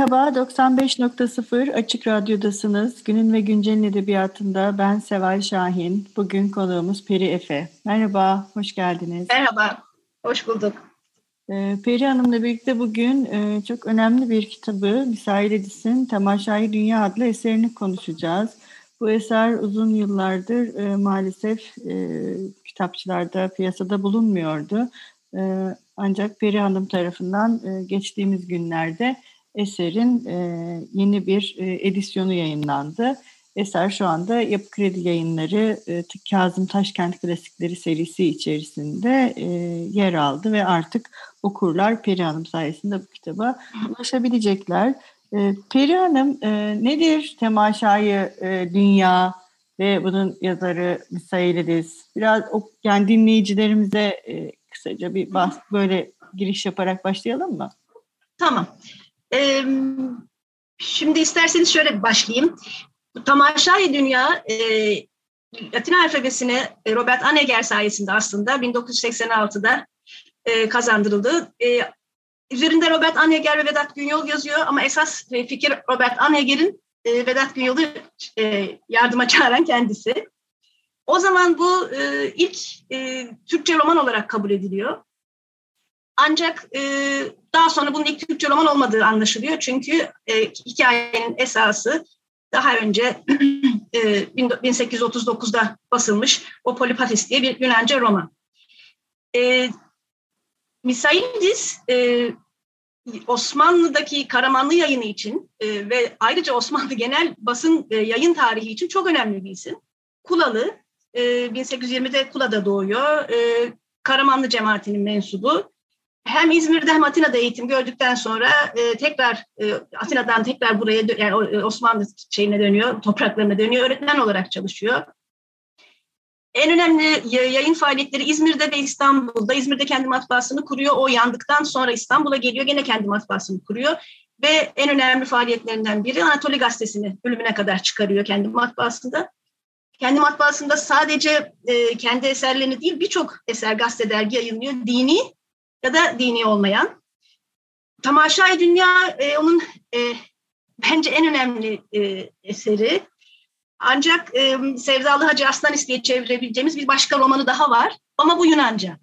Merhaba, 95.0 Açık Radyo'dasınız. Günün ve Güncel'in edebiyatında ben Seval Şahin. Bugün konuğumuz Peri Efe. Merhaba, hoş geldiniz. Merhaba, hoş bulduk. Ee, Peri Hanım'la birlikte bugün e, çok önemli bir kitabı, Misail Edis'in Temaşai Dünya adlı eserini konuşacağız. Bu eser uzun yıllardır e, maalesef e, kitapçılarda, piyasada bulunmuyordu. Ancak Peri Hanım tarafından geçtiğimiz günlerde eserin e, yeni bir e, edisyonu yayınlandı. Eser şu anda Yapı Kredi Yayınları e, Kazım Taşkent Klasikleri serisi içerisinde e, yer aldı ve artık okurlar Peri Hanım sayesinde bu kitaba ulaşabilecekler. E, Peri Hanım e, nedir temaşayı e, dünya ve bunun yazarı Misailides? Biraz o, yani dinleyicilerimize e, kısaca bir bahs böyle giriş yaparak başlayalım mı? Tamam. Ee, şimdi isterseniz şöyle başlayayım. Tamaşai Dünya e, Latin alfabesini Robert Aneger sayesinde aslında 1986'da e, kazandırıldı. E, üzerinde Robert Aneger ve Vedat Günyol yazıyor ama esas e, fikir Robert Aneger'in e, Vedat Günyol'u e, yardıma çağıran kendisi. O zaman bu e, ilk e, Türkçe roman olarak kabul ediliyor. Ancak e, daha sonra bunun ilk Türkçe roman olmadığı anlaşılıyor. Çünkü e, hikayenin esası daha önce e, 1839'da basılmış o Polipatis diye bir Yunanca roman. E, Misailidis e, Osmanlı'daki Karamanlı yayını için e, ve ayrıca Osmanlı genel basın e, yayın tarihi için çok önemli bir isim. Kulalı, e, 1820'de Kula'da doğuyor. E, Karamanlı cemaatinin mensubu hem İzmir'de hem Atina'da eğitim gördükten sonra e, tekrar e, Atina'dan tekrar buraya yani e, Osmanlı şeyine dönüyor, topraklarına dönüyor, öğretmen olarak çalışıyor. En önemli yayın faaliyetleri İzmir'de ve İstanbul'da. İzmir'de kendi matbaasını kuruyor. O yandıktan sonra İstanbul'a geliyor. Gene kendi matbaasını kuruyor. Ve en önemli faaliyetlerinden biri Anatoli Gazetesi'ni ölümüne kadar çıkarıyor kendi matbaasında. Kendi matbaasında sadece e, kendi eserlerini değil birçok eser gazete dergi yayınlıyor. Dini ya da dini olmayan. Tamaşay Dünya e, onun e, bence en önemli e, eseri. Ancak e, Sevdalı Hacı Aslanis diye çevirebileceğimiz bir başka romanı daha var. Ama bu Yunanca.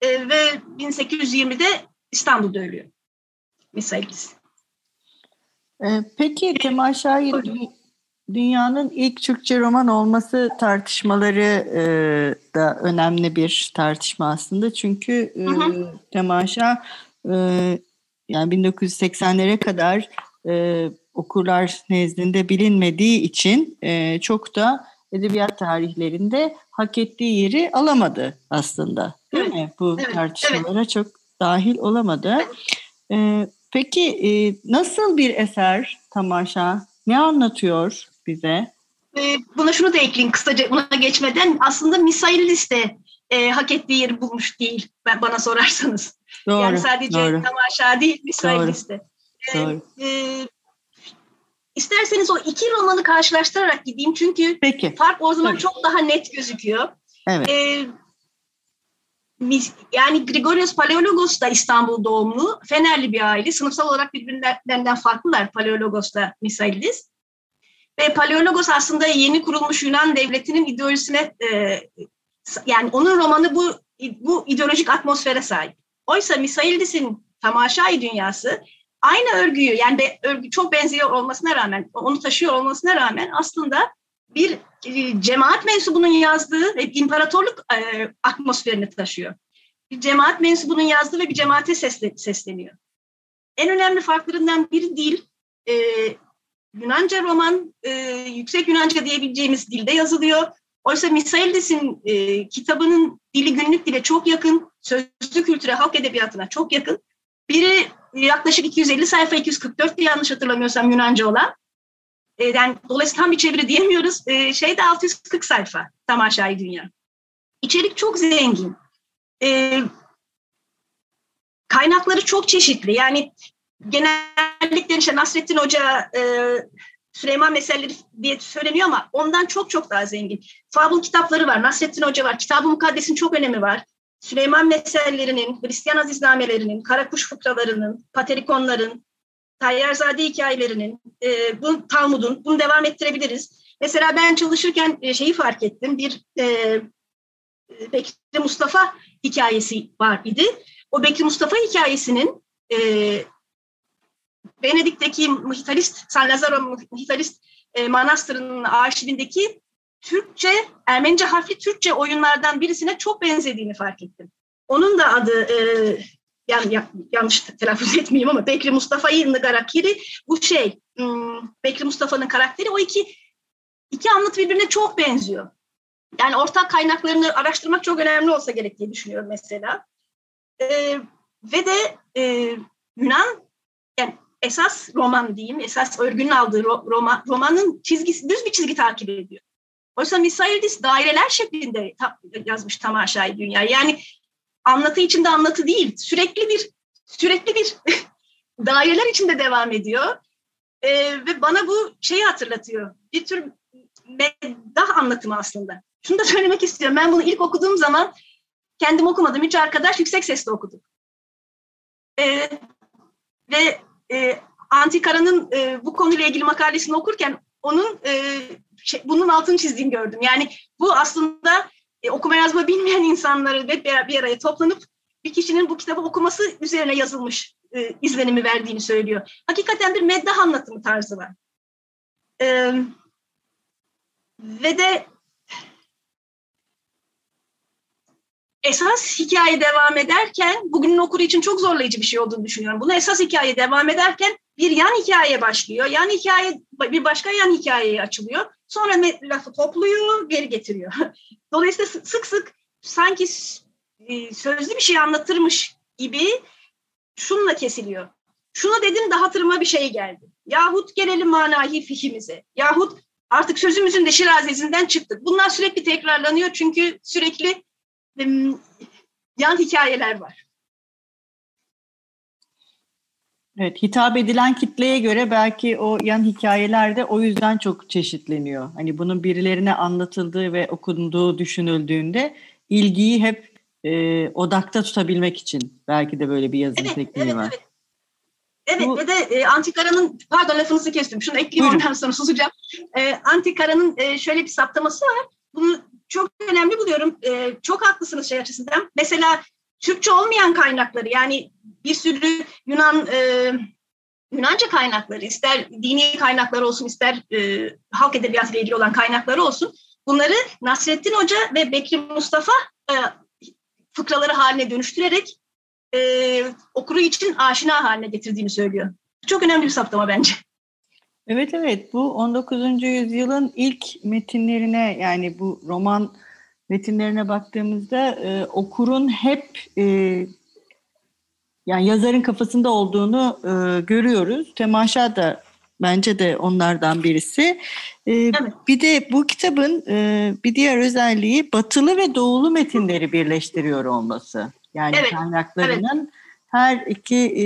E, ve 1820'de İstanbul'da ölüyor. Misailis. E, peki Temaşai dünyanın ilk Türkçe roman olması tartışmaları e, da önemli bir tartışma aslında. Çünkü e, Temaşa e, yani 1980'lere kadar e, okurlar nezdinde bilinmediği için e, çok da edebiyat tarihlerinde hak ettiği yeri alamadı aslında. Değil evet. mi? Bu evet. tartışmalara evet. çok dahil olamadı. E, peki e, nasıl bir eser Tamaşa? Ne anlatıyor? Bize. E, buna şunu da ekleyeyim kısaca buna geçmeden. Aslında Misaillis de e, hak ettiği yeri bulmuş değil ben, bana sorarsanız. Doğru, yani sadece doğru. Tamaşa değil Misaillis de. E, doğru. E, İsterseniz o iki romanı karşılaştırarak gideyim çünkü Peki. fark o zaman Tabii. çok daha net gözüküyor. Evet. Ee, yani Grigorios Paleologos da İstanbul doğumlu, Fenerli bir aile. Sınıfsal olarak birbirlerinden farklılar Paleologos da Misailidis. Ve Paleologos aslında yeni kurulmuş Yunan devletinin ideolojisine e, yani onun romanı bu bu ideolojik atmosfere sahip. Oysa Misaildis'in Tamaşai dünyası aynı örgüyü yani be, örgü çok benziyor olmasına rağmen onu taşıyor olmasına rağmen aslında bir e, cemaat mensubunun yazdığı ve imparatorluk e, atmosferini taşıyor. Bir cemaat mensubunun yazdığı ve bir cemaate sesle, sesleniyor. En önemli farklarından biri değil, e, Yunanca roman e, yüksek Yunanca diyebileceğimiz dilde yazılıyor. Oysa Misaildes'in e, kitabının dili günlük dile çok yakın, sözlü kültüre, halk edebiyatına çok yakın. Biri yaklaşık 250 sayfa, 244 diye yanlış hatırlamıyorsam Yunanca olan. E, yani dolayısıyla tam bir çeviri diyemiyoruz. E, şey de 640 sayfa, Tamaşai Dünya. İçerik çok zengin. E, kaynakları çok çeşitli. Yani genellikle işte Nasrettin Hoca, e, Süleyman Meselleri diye söyleniyor ama ondan çok çok daha zengin. Fabul kitapları var, Nasrettin Hoca var, Kitab-ı Mukaddes'in çok önemi var. Süleyman Mesellerinin, Hristiyan Aziznamelerinin, Karakuş fıkralarının, Paterikonların, Tayyarzade hikayelerinin, e, bu Talmud'un, bunu devam ettirebiliriz. Mesela ben çalışırken e, şeyi fark ettim, bir e, Bekri Mustafa hikayesi var idi. O Bekri Mustafa hikayesinin e, Venedik'teki Muhitalist, San Lazaro Muhitalist e, Manastırı'nın arşivindeki Türkçe, Ermenice harfli Türkçe oyunlardan birisine çok benzediğini fark ettim. Onun da adı, e, yani ya, yanlış telaffuz etmeyeyim ama Bekri Mustafa İlni Garakiri, bu şey, hmm, Bekri Mustafa'nın karakteri, o iki, iki anlatı birbirine çok benziyor. Yani ortak kaynaklarını araştırmak çok önemli olsa gerek diye düşünüyorum mesela. E, ve de e, Yunan, esas roman diyeyim, esas örgünün aldığı roman, romanın çizgisi, düz bir çizgi takip ediyor. Oysa Misaildis daireler şeklinde yazmış Tamaşai Dünya. Yani anlatı içinde anlatı değil, sürekli bir sürekli bir daireler içinde devam ediyor. Ee, ve bana bu şeyi hatırlatıyor. Bir tür meddah anlatımı aslında. Şunu da söylemek istiyorum. Ben bunu ilk okuduğum zaman kendim okumadım. Üç arkadaş yüksek sesle okuduk. Ee, ve e, Antikara'nın e, bu konuyla ilgili makalesini okurken onun e, şey, bunun altını çizdiğini gördüm. Yani bu aslında e, okuma yazma bilmeyen insanları bir, bir araya toplanıp bir kişinin bu kitabı okuması üzerine yazılmış e, izlenimi verdiğini söylüyor. Hakikaten bir meddah anlatımı tarzı var. E, ve de esas hikaye devam ederken, bugünün okuru için çok zorlayıcı bir şey olduğunu düşünüyorum. Bunu esas hikaye devam ederken bir yan hikaye başlıyor. Yan hikaye bir başka yan hikayeye açılıyor. Sonra lafı topluyor, geri getiriyor. Dolayısıyla sık sık sanki e, sözlü bir şey anlatırmış gibi şunla kesiliyor. Şunu dedim de hatırıma bir şey geldi. Yahut gelelim manahi fihimize. Yahut artık sözümüzün de şirazezinden çıktık. Bunlar sürekli tekrarlanıyor çünkü sürekli yan hikayeler var. Evet, hitap edilen kitleye göre belki o yan hikayeler de o yüzden çok çeşitleniyor. Hani bunun birilerine anlatıldığı ve okunduğu düşünüldüğünde ilgiyi hep e, odakta tutabilmek için belki de böyle bir yazım evet, tekniği evet, var. Evet. Evet Bu, ve de e, Antikara'nın, pardon lafınızı kestim, şunu ekleyeyim ondan sonra susacağım. E, Antikara'nın e, şöyle bir saptaması var. Bunu çok önemli buluyorum. E, çok haklısınız şey açısından. Mesela Türkçe olmayan kaynakları yani bir sürü Yunan e, Yunanca kaynakları, ister dini kaynaklar olsun, ister e, halk edebiyatı ile ilgili olan kaynakları olsun, bunları Nasrettin Hoca ve Bekri Mustafa e, fıkraları haline dönüştürerek e, okuru için aşina haline getirdiğini söylüyor. Çok önemli bir saptama bence. Evet evet bu 19. yüzyılın ilk metinlerine yani bu roman metinlerine baktığımızda e, okurun hep e, yani yazarın kafasında olduğunu e, görüyoruz. Temaşa da bence de onlardan birisi. E, evet. Bir de bu kitabın e, bir diğer özelliği batılı ve doğulu metinleri birleştiriyor olması. Yani evet. kaynaklarının evet. her iki e,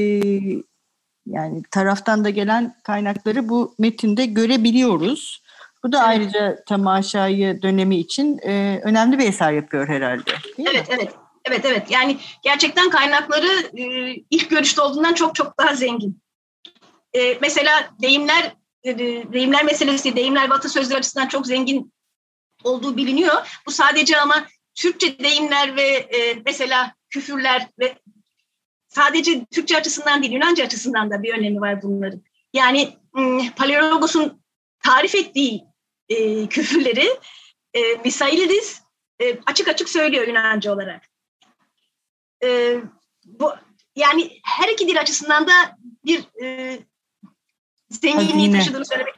yani taraftan da gelen kaynakları bu metinde görebiliyoruz. Bu da ayrıca temaşayı dönemi için e, önemli bir eser yapıyor herhalde. Değil evet, mi? evet. Evet, evet. Yani gerçekten kaynakları e, ilk görüşte olduğundan çok çok daha zengin. E, mesela deyimler, e, deyimler meselesi, deyimler batı sözleri açısından çok zengin olduğu biliniyor. Bu sadece ama Türkçe deyimler ve e, mesela küfürler ve sadece Türkçe açısından değil, Yunanca açısından da bir önemi var bunların. Yani Paleologos'un tarif ettiği e, küfürleri e, Misailidis e, açık açık söylüyor Yunanca olarak. E, bu yani her iki dil açısından da bir e, zenginliği taşıdığını söylemek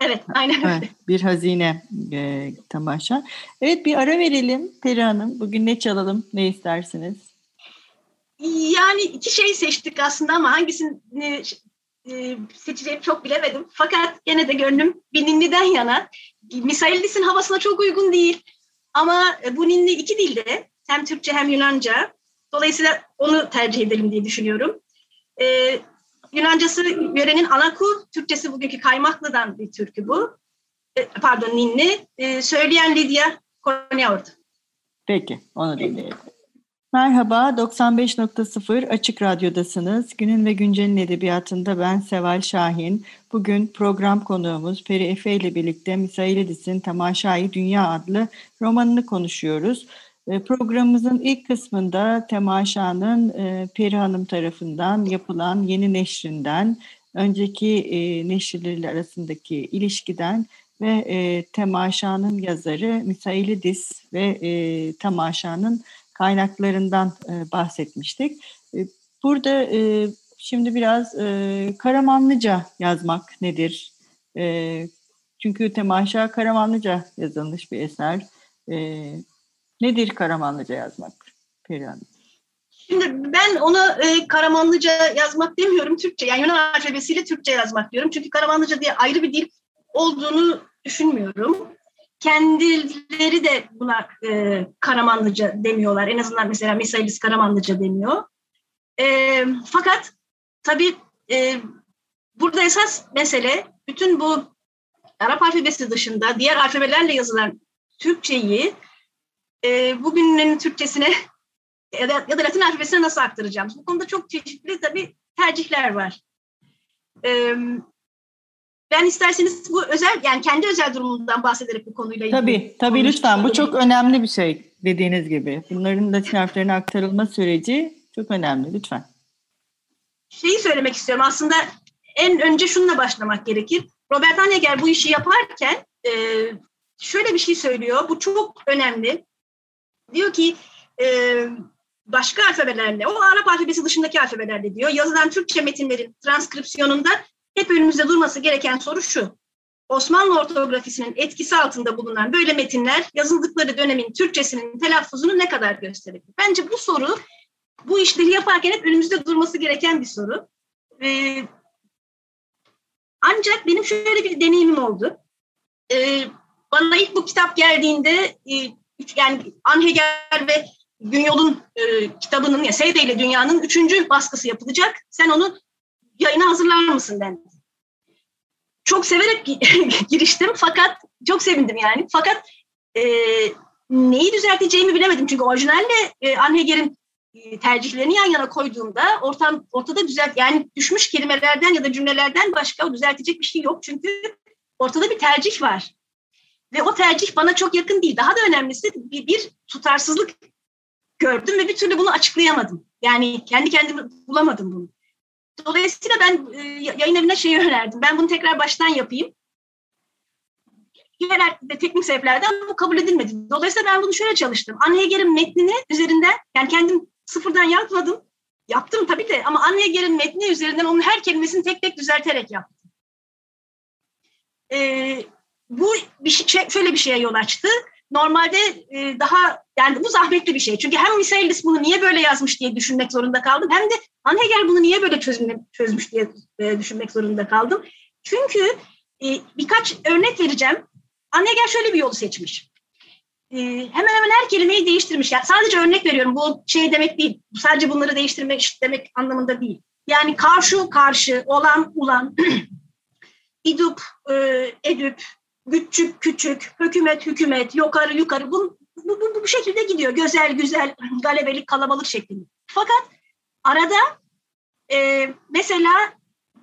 Evet, aynen öyle. Evet, bir hazine e, tamaşa. Evet, bir ara verelim Peri Hanım. Bugün ne çalalım, ne istersiniz? Yani iki şey seçtik aslında ama hangisini e, seçeceğimi çok bilemedim. Fakat gene de gönlüm bir ninniden yana. Misailidis'in havasına çok uygun değil. Ama bu ninni iki dilde hem Türkçe hem Yunanca. Dolayısıyla onu tercih edelim diye düşünüyorum. Ee, Yunancası yörenin anaku, Türkçesi bugünkü Kaymaklı'dan bir türkü bu. E, pardon ninni. E, söyleyen Lidya Konyaort. Peki, onu dinleyelim. Merhaba, 95.0 Açık Radyo'dasınız. Günün ve Güncel'in edebiyatında ben Seval Şahin. Bugün program konuğumuz Peri Efe ile birlikte Misailidis'in Temaşai Dünya adlı romanını konuşuyoruz. E, programımızın ilk kısmında Temaşa'nın e, Peri Hanım tarafından yapılan yeni neşrinden, önceki e, neşirleri arasındaki ilişkiden ve e, Temaşa'nın yazarı Misailidis ve Temaşa'nın kaynaklarından e, bahsetmiştik. E, burada e, şimdi biraz e, Karamanlıca yazmak nedir? E, çünkü Temaşa Karamanlıca yazılmış bir eser. E, nedir Karamanlıca yazmak Perihan? Şimdi ben ona e, Karamanlıca yazmak demiyorum Türkçe. Yani Yunan alfabesiyle Türkçe yazmak diyorum. Çünkü Karamanlıca diye ayrı bir dil olduğunu düşünmüyorum kendileri de buna e, Karamanlıca demiyorlar. En azından mesela Mesailis Karamanlıca demiyor. E, fakat tabii e, burada esas mesele bütün bu Arap alfabesi dışında diğer alfabelerle yazılan Türkçeyi e, bugünün Türkçesine ya da, ya da Latin alfabesine nasıl aktaracağım? Bu konuda çok çeşitli tabii tercihler var. E, ben isterseniz bu özel yani kendi özel durumundan bahsederek bu konuyla ilgili. Tabii tabii lütfen bu çok önemli bir şey dediğiniz gibi. Bunların Latin harflerine aktarılma süreci çok önemli lütfen. Şeyi söylemek istiyorum aslında en önce şununla başlamak gerekir. Robert Honegger bu işi yaparken e, şöyle bir şey söylüyor. Bu çok önemli. Diyor ki e, başka alfabelerle, o Arap alfabesi dışındaki alfabelerle diyor, yazılan Türkçe metinlerin transkripsiyonunda hep önümüzde durması gereken soru şu. Osmanlı ortografisinin etkisi altında bulunan böyle metinler yazıldıkları dönemin Türkçesinin telaffuzunu ne kadar gösterebilir? Bence bu soru bu işleri yaparken hep önümüzde durması gereken bir soru. Ee, ancak benim şöyle bir deneyimim oldu. Ee, bana ilk bu kitap geldiğinde e, yani Anheger ve Günyol'un e, kitabının ya Seyde ile Dünya'nın üçüncü baskısı yapılacak. Sen onu yayına hazırlar mısın ben? Çok severek giriştim fakat çok sevindim yani. Fakat e, neyi düzelteceğimi bilemedim. Çünkü orijinalle e, Anheger'in e, tercihlerini yan yana koyduğumda ortam ortada düzelt yani düşmüş kelimelerden ya da cümlelerden başka düzeltecek bir şey yok. Çünkü ortada bir tercih var. Ve o tercih bana çok yakın değil. Daha da önemlisi bir, bir tutarsızlık gördüm ve bir türlü bunu açıklayamadım. Yani kendi kendime bulamadım bunu. Dolayısıyla ben e, yayın evine şeyi önerdim. Ben bunu tekrar baştan yapayım. Yerel ve teknik sebeplerden bu kabul edilmedi. Dolayısıyla ben bunu şöyle çalıştım. Anne Heger'in metnini üzerinden, yani kendim sıfırdan yapmadım. Yaptım tabii de ama Anne Heger'in metni üzerinden onun her kelimesini tek tek düzelterek yaptım. Ee, bu bir şey, şöyle bir şeye yol açtı normalde e, daha yani bu zahmetli bir şey. Çünkü hem Misaelis bunu niye böyle yazmış diye düşünmek zorunda kaldım. Hem de Anhegel bunu niye böyle çözüm, çözmüş diye e, düşünmek zorunda kaldım. Çünkü e, birkaç örnek vereceğim. Anhegel şöyle bir yolu seçmiş. E, hemen hemen her kelimeyi değiştirmiş. Yani sadece örnek veriyorum. Bu şey demek değil. Sadece bunları değiştirmek demek anlamında değil. Yani karşı karşı, olan ulan, idup, e, edüp, küçük küçük, hükümet hükümet, yukarı yukarı bu, bu, bu, bu şekilde gidiyor. Güzel güzel, galebelik, kalabalık şeklinde. Fakat arada e, mesela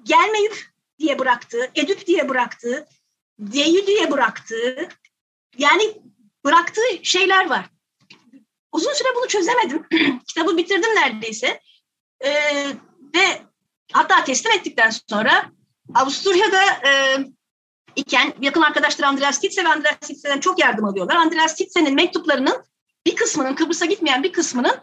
gelmeyip diye bıraktı, edüp diye bıraktı, deyü diye bıraktı. Yani bıraktığı şeyler var. Uzun süre bunu çözemedim. Kitabı bitirdim neredeyse. E, ve hatta teslim ettikten sonra Avusturya'da e, iken yakın arkadaşları Andreas Titze ve Andreas Titze'den çok yardım alıyorlar. Andreas Titze'nin mektuplarının bir kısmının, Kıbrıs'a gitmeyen bir kısmının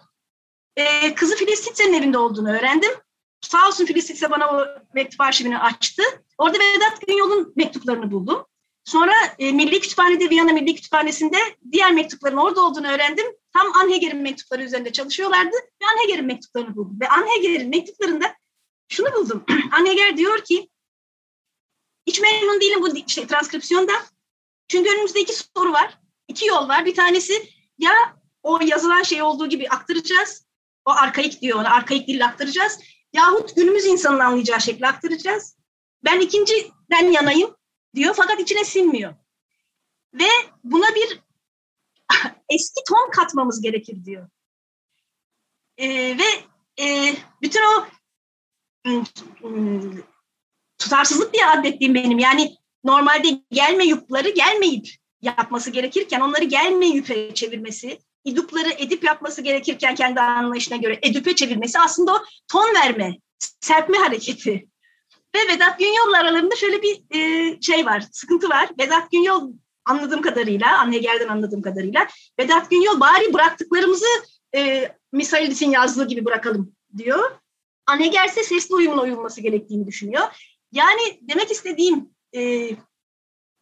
e, kızı Filiz Titze'nin evinde olduğunu öğrendim. sağ olsun Filiz ise bana o mektup arşivini açtı. Orada Vedat Günyol'un mektuplarını buldum. Sonra e, Milli Kütüphane'de, Viyana Milli Kütüphanesi'nde diğer mektupların orada olduğunu öğrendim. Tam Anheger'in mektupları üzerinde çalışıyorlardı ve Anheger'in mektuplarını buldum. Ve Anheger'in mektuplarında şunu buldum. Anheger diyor ki, hiç memnun değilim bu şey, transkripsiyonda. Çünkü önümüzde iki soru var, iki yol var. Bir tanesi ya o yazılan şey olduğu gibi aktaracağız. O arkaik diyor ona, arkaik dille aktaracağız. Yahut günümüz insanın anlayacağı şekilde aktaracağız. Ben ikinciden yanayım diyor fakat içine sinmiyor. Ve buna bir eski ton katmamız gerekir diyor. Ee, ve e, bütün o tutarsızlık diye adettiğim benim yani normalde gelme yupları gelmeyip yapması gerekirken onları gelme yüpe çevirmesi, idupları edip yapması gerekirken kendi anlayışına göre edüpe çevirmesi aslında o ton verme, serpme hareketi. Ve Vedat Günyol'la aralarında şöyle bir e, şey var, sıkıntı var. Vedat Günyol anladığım kadarıyla, Anneger'den anladığım kadarıyla, Vedat Günyol bari bıraktıklarımızı e, Misailidis'in yazdığı gibi bırakalım diyor. Anneger ise sesli uyumla uyulması gerektiğini düşünüyor. Yani demek istediğim e,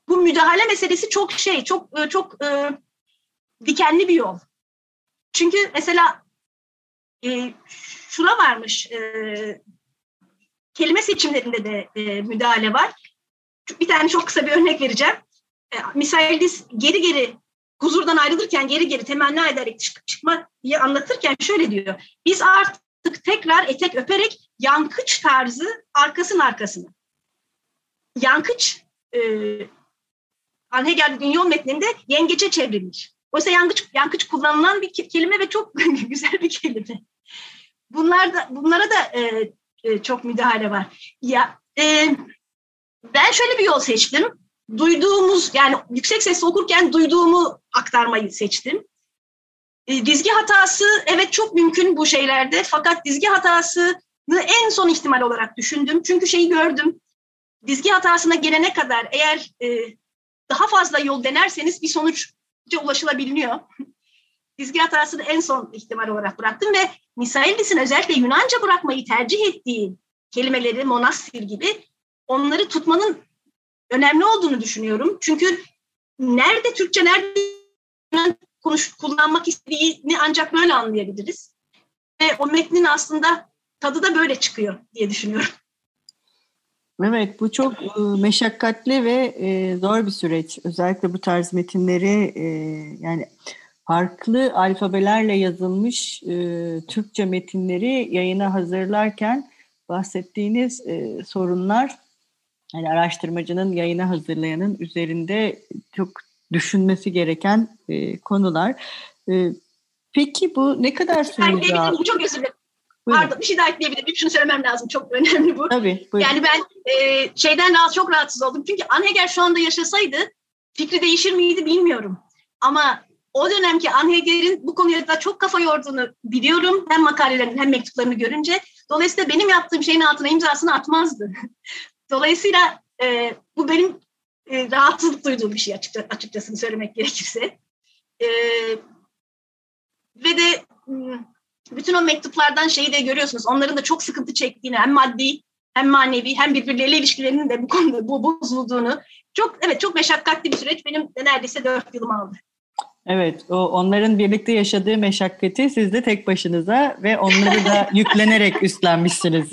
bu müdahale meselesi çok şey, çok e, çok e, dikenli bir yol. Çünkü mesela e, şuna varmış, e, kelime seçimlerinde de e, müdahale var. Bir tane çok kısa bir örnek vereceğim. E, Misaildis geri geri huzurdan ayrılırken geri geri temenni ederek çık, çıkma diye anlatırken şöyle diyor. Biz artık tekrar etek öperek yankıç tarzı arkasın arkasına. Yankıç e, Anheger Dünya metninde yengeçe çevrilmiş. Oysa yankıç, yankıç kullanılan bir kelime ve çok güzel bir kelime. Bunlar da, bunlara da e, e, çok müdahale var. Ya e, ben şöyle bir yol seçtim. Duyduğumuz yani yüksek sesle okurken duyduğumu aktarmayı seçtim. E, dizgi hatası evet çok mümkün bu şeylerde fakat dizgi hatasını en son ihtimal olarak düşündüm. Çünkü şeyi gördüm. Dizgi hatasına gelene kadar eğer e, daha fazla yol denerseniz bir sonuçça ulaşılabiliyor. dizgi hatasını en son ihtimal olarak bıraktım ve Misailidis'in özellikle Yunanca bırakmayı tercih ettiği kelimeleri monastir gibi onları tutmanın önemli olduğunu düşünüyorum. Çünkü nerede Türkçe, nerede konuş, kullanmak istediğini ancak böyle anlayabiliriz. Ve o metnin aslında tadı da böyle çıkıyor diye düşünüyorum. Evet bu çok e, meşakkatli ve e, zor bir süreç. Özellikle bu tarz metinleri e, yani farklı alfabelerle yazılmış Türkçe metinleri yayına hazırlarken bahsettiğiniz sorunlar yani araştırmacının yayına hazırlayanın üzerinde çok düşünmesi gereken konular. Peki bu ne kadar sürüyor? Bu çok özür dilerim. Pardon bir şey daha ekleyebilirim. Şunu söylemem lazım. Çok önemli bu. Tabii. Buyurun. Yani ben e, şeyden rahatsız, çok rahatsız oldum. Çünkü Anheger şu anda yaşasaydı fikri değişir miydi bilmiyorum. Ama o dönemki Anheger'in bu konuya da çok kafa yorduğunu biliyorum. Hem makalelerini hem mektuplarını görünce. Dolayısıyla benim yaptığım şeyin altına imzasını atmazdı. Dolayısıyla e, bu benim e, rahatsızlık duyduğum bir şey açıkça, açıkçası söylemek gerekirse. E, ve de bütün o mektuplardan şeyi de görüyorsunuz. Onların da çok sıkıntı çektiğini hem maddi hem manevi hem birbirleriyle ilişkilerinin de bu konuda bu bozulduğunu. Çok evet çok meşakkatli bir süreç. Benim de neredeyse dört yılım aldı. Evet, o onların birlikte yaşadığı meşakkati siz de tek başınıza ve onları da yüklenerek üstlenmişsiniz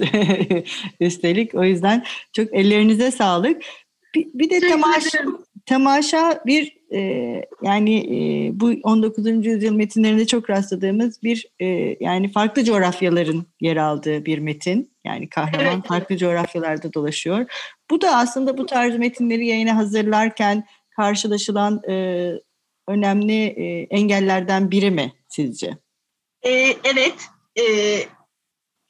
üstelik. O yüzden çok ellerinize sağlık. Bir, bir de temaşa, temaşa bir e, yani e, bu 19. yüzyıl metinlerinde çok rastladığımız bir e, yani farklı coğrafyaların yer aldığı bir metin. Yani kahraman evet. farklı coğrafyalarda dolaşıyor. Bu da aslında bu tarz metinleri yayına hazırlarken karşılaşılan e, önemli e, engellerden biri mi sizce? E, evet, e,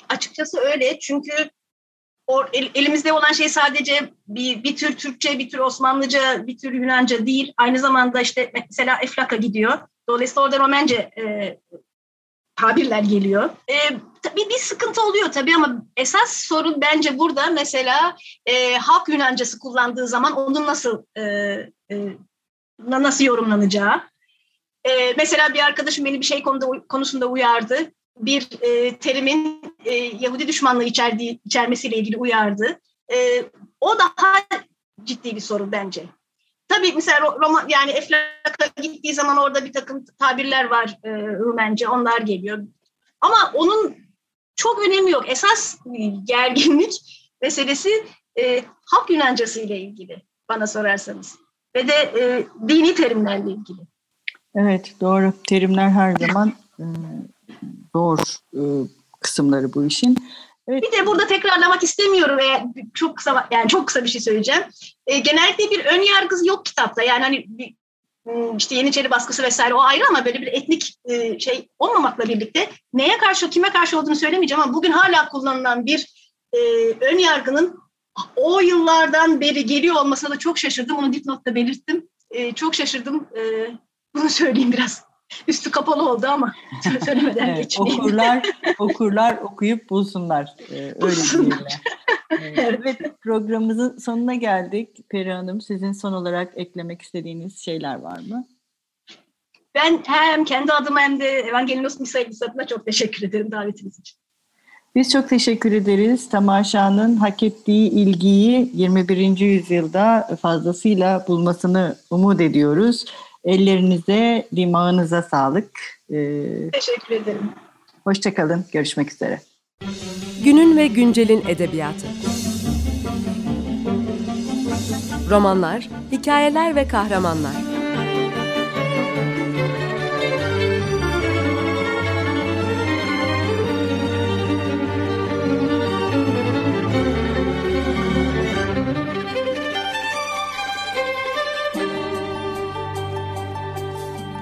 açıkçası öyle çünkü elimizde olan şey sadece bir, bir tür Türkçe, bir tür Osmanlıca, bir tür Yunanca değil. Aynı zamanda işte mesela Eflak'a gidiyor. Dolayısıyla orada Romence e, tabirler geliyor. E, tabii bir sıkıntı oluyor tabii ama esas sorun bence burada mesela e, halk Yunancası kullandığı zaman onun nasıl e, e, nasıl yorumlanacağı. Ee, mesela bir arkadaşım beni bir şey konuda, konusunda uyardı. Bir e, terimin e, Yahudi düşmanlığı içerdiği, içermesiyle ilgili uyardı. E, o daha ciddi bir soru bence. Tabii mesela roman yani Eflak'a gittiği zaman orada bir takım tabirler var e, Rumence, onlar geliyor. Ama onun çok önemi yok. Esas gerginlik meselesi e, halk Yunancası ile ilgili bana sorarsanız. Ve de e, dini terimlerle ilgili. Evet doğru. Terimler her zaman e, zor e, kısımları bu işin. Evet. Bir de burada tekrarlamak istemiyorum ve çok kısa yani çok kısa bir şey söyleyeceğim. E, genellikle bir ön yargı yok kitapta. Yani hani bir, işte Yeniçeri baskısı vesaire o ayrı ama böyle bir etnik e, şey olmamakla birlikte neye karşı kime karşı olduğunu söylemeyeceğim ama bugün hala kullanılan bir e, ön yargının o yıllardan beri geliyor olmasına da çok şaşırdım. Onu dipnotta belirttim. E, çok şaşırdım. E, bunu söyleyeyim biraz. Üstü kapalı oldu ama söylemeden evet, geçmeyeyim. Okurlar, okurlar okuyup bulsunlar. Ee, öyle diyelim. evet, programımızın sonuna geldik. Peri Hanım sizin son olarak eklemek istediğiniz şeyler var mı? Ben hem kendi adıma hem de Evangelinos Misailis adına çok teşekkür ederim davetiniz için. Biz çok teşekkür ederiz. Tamaşanın hak ettiği ilgiyi 21. yüzyılda fazlasıyla bulmasını umut ediyoruz. Ellerinize, dimağınıza sağlık. Ee, teşekkür ederim. Hoşçakalın. Görüşmek üzere. Günün ve güncelin edebiyatı. Romanlar, hikayeler ve kahramanlar.